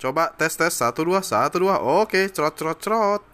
Coba tes tes satu dua satu dua. Oke, cerot cerot cerot.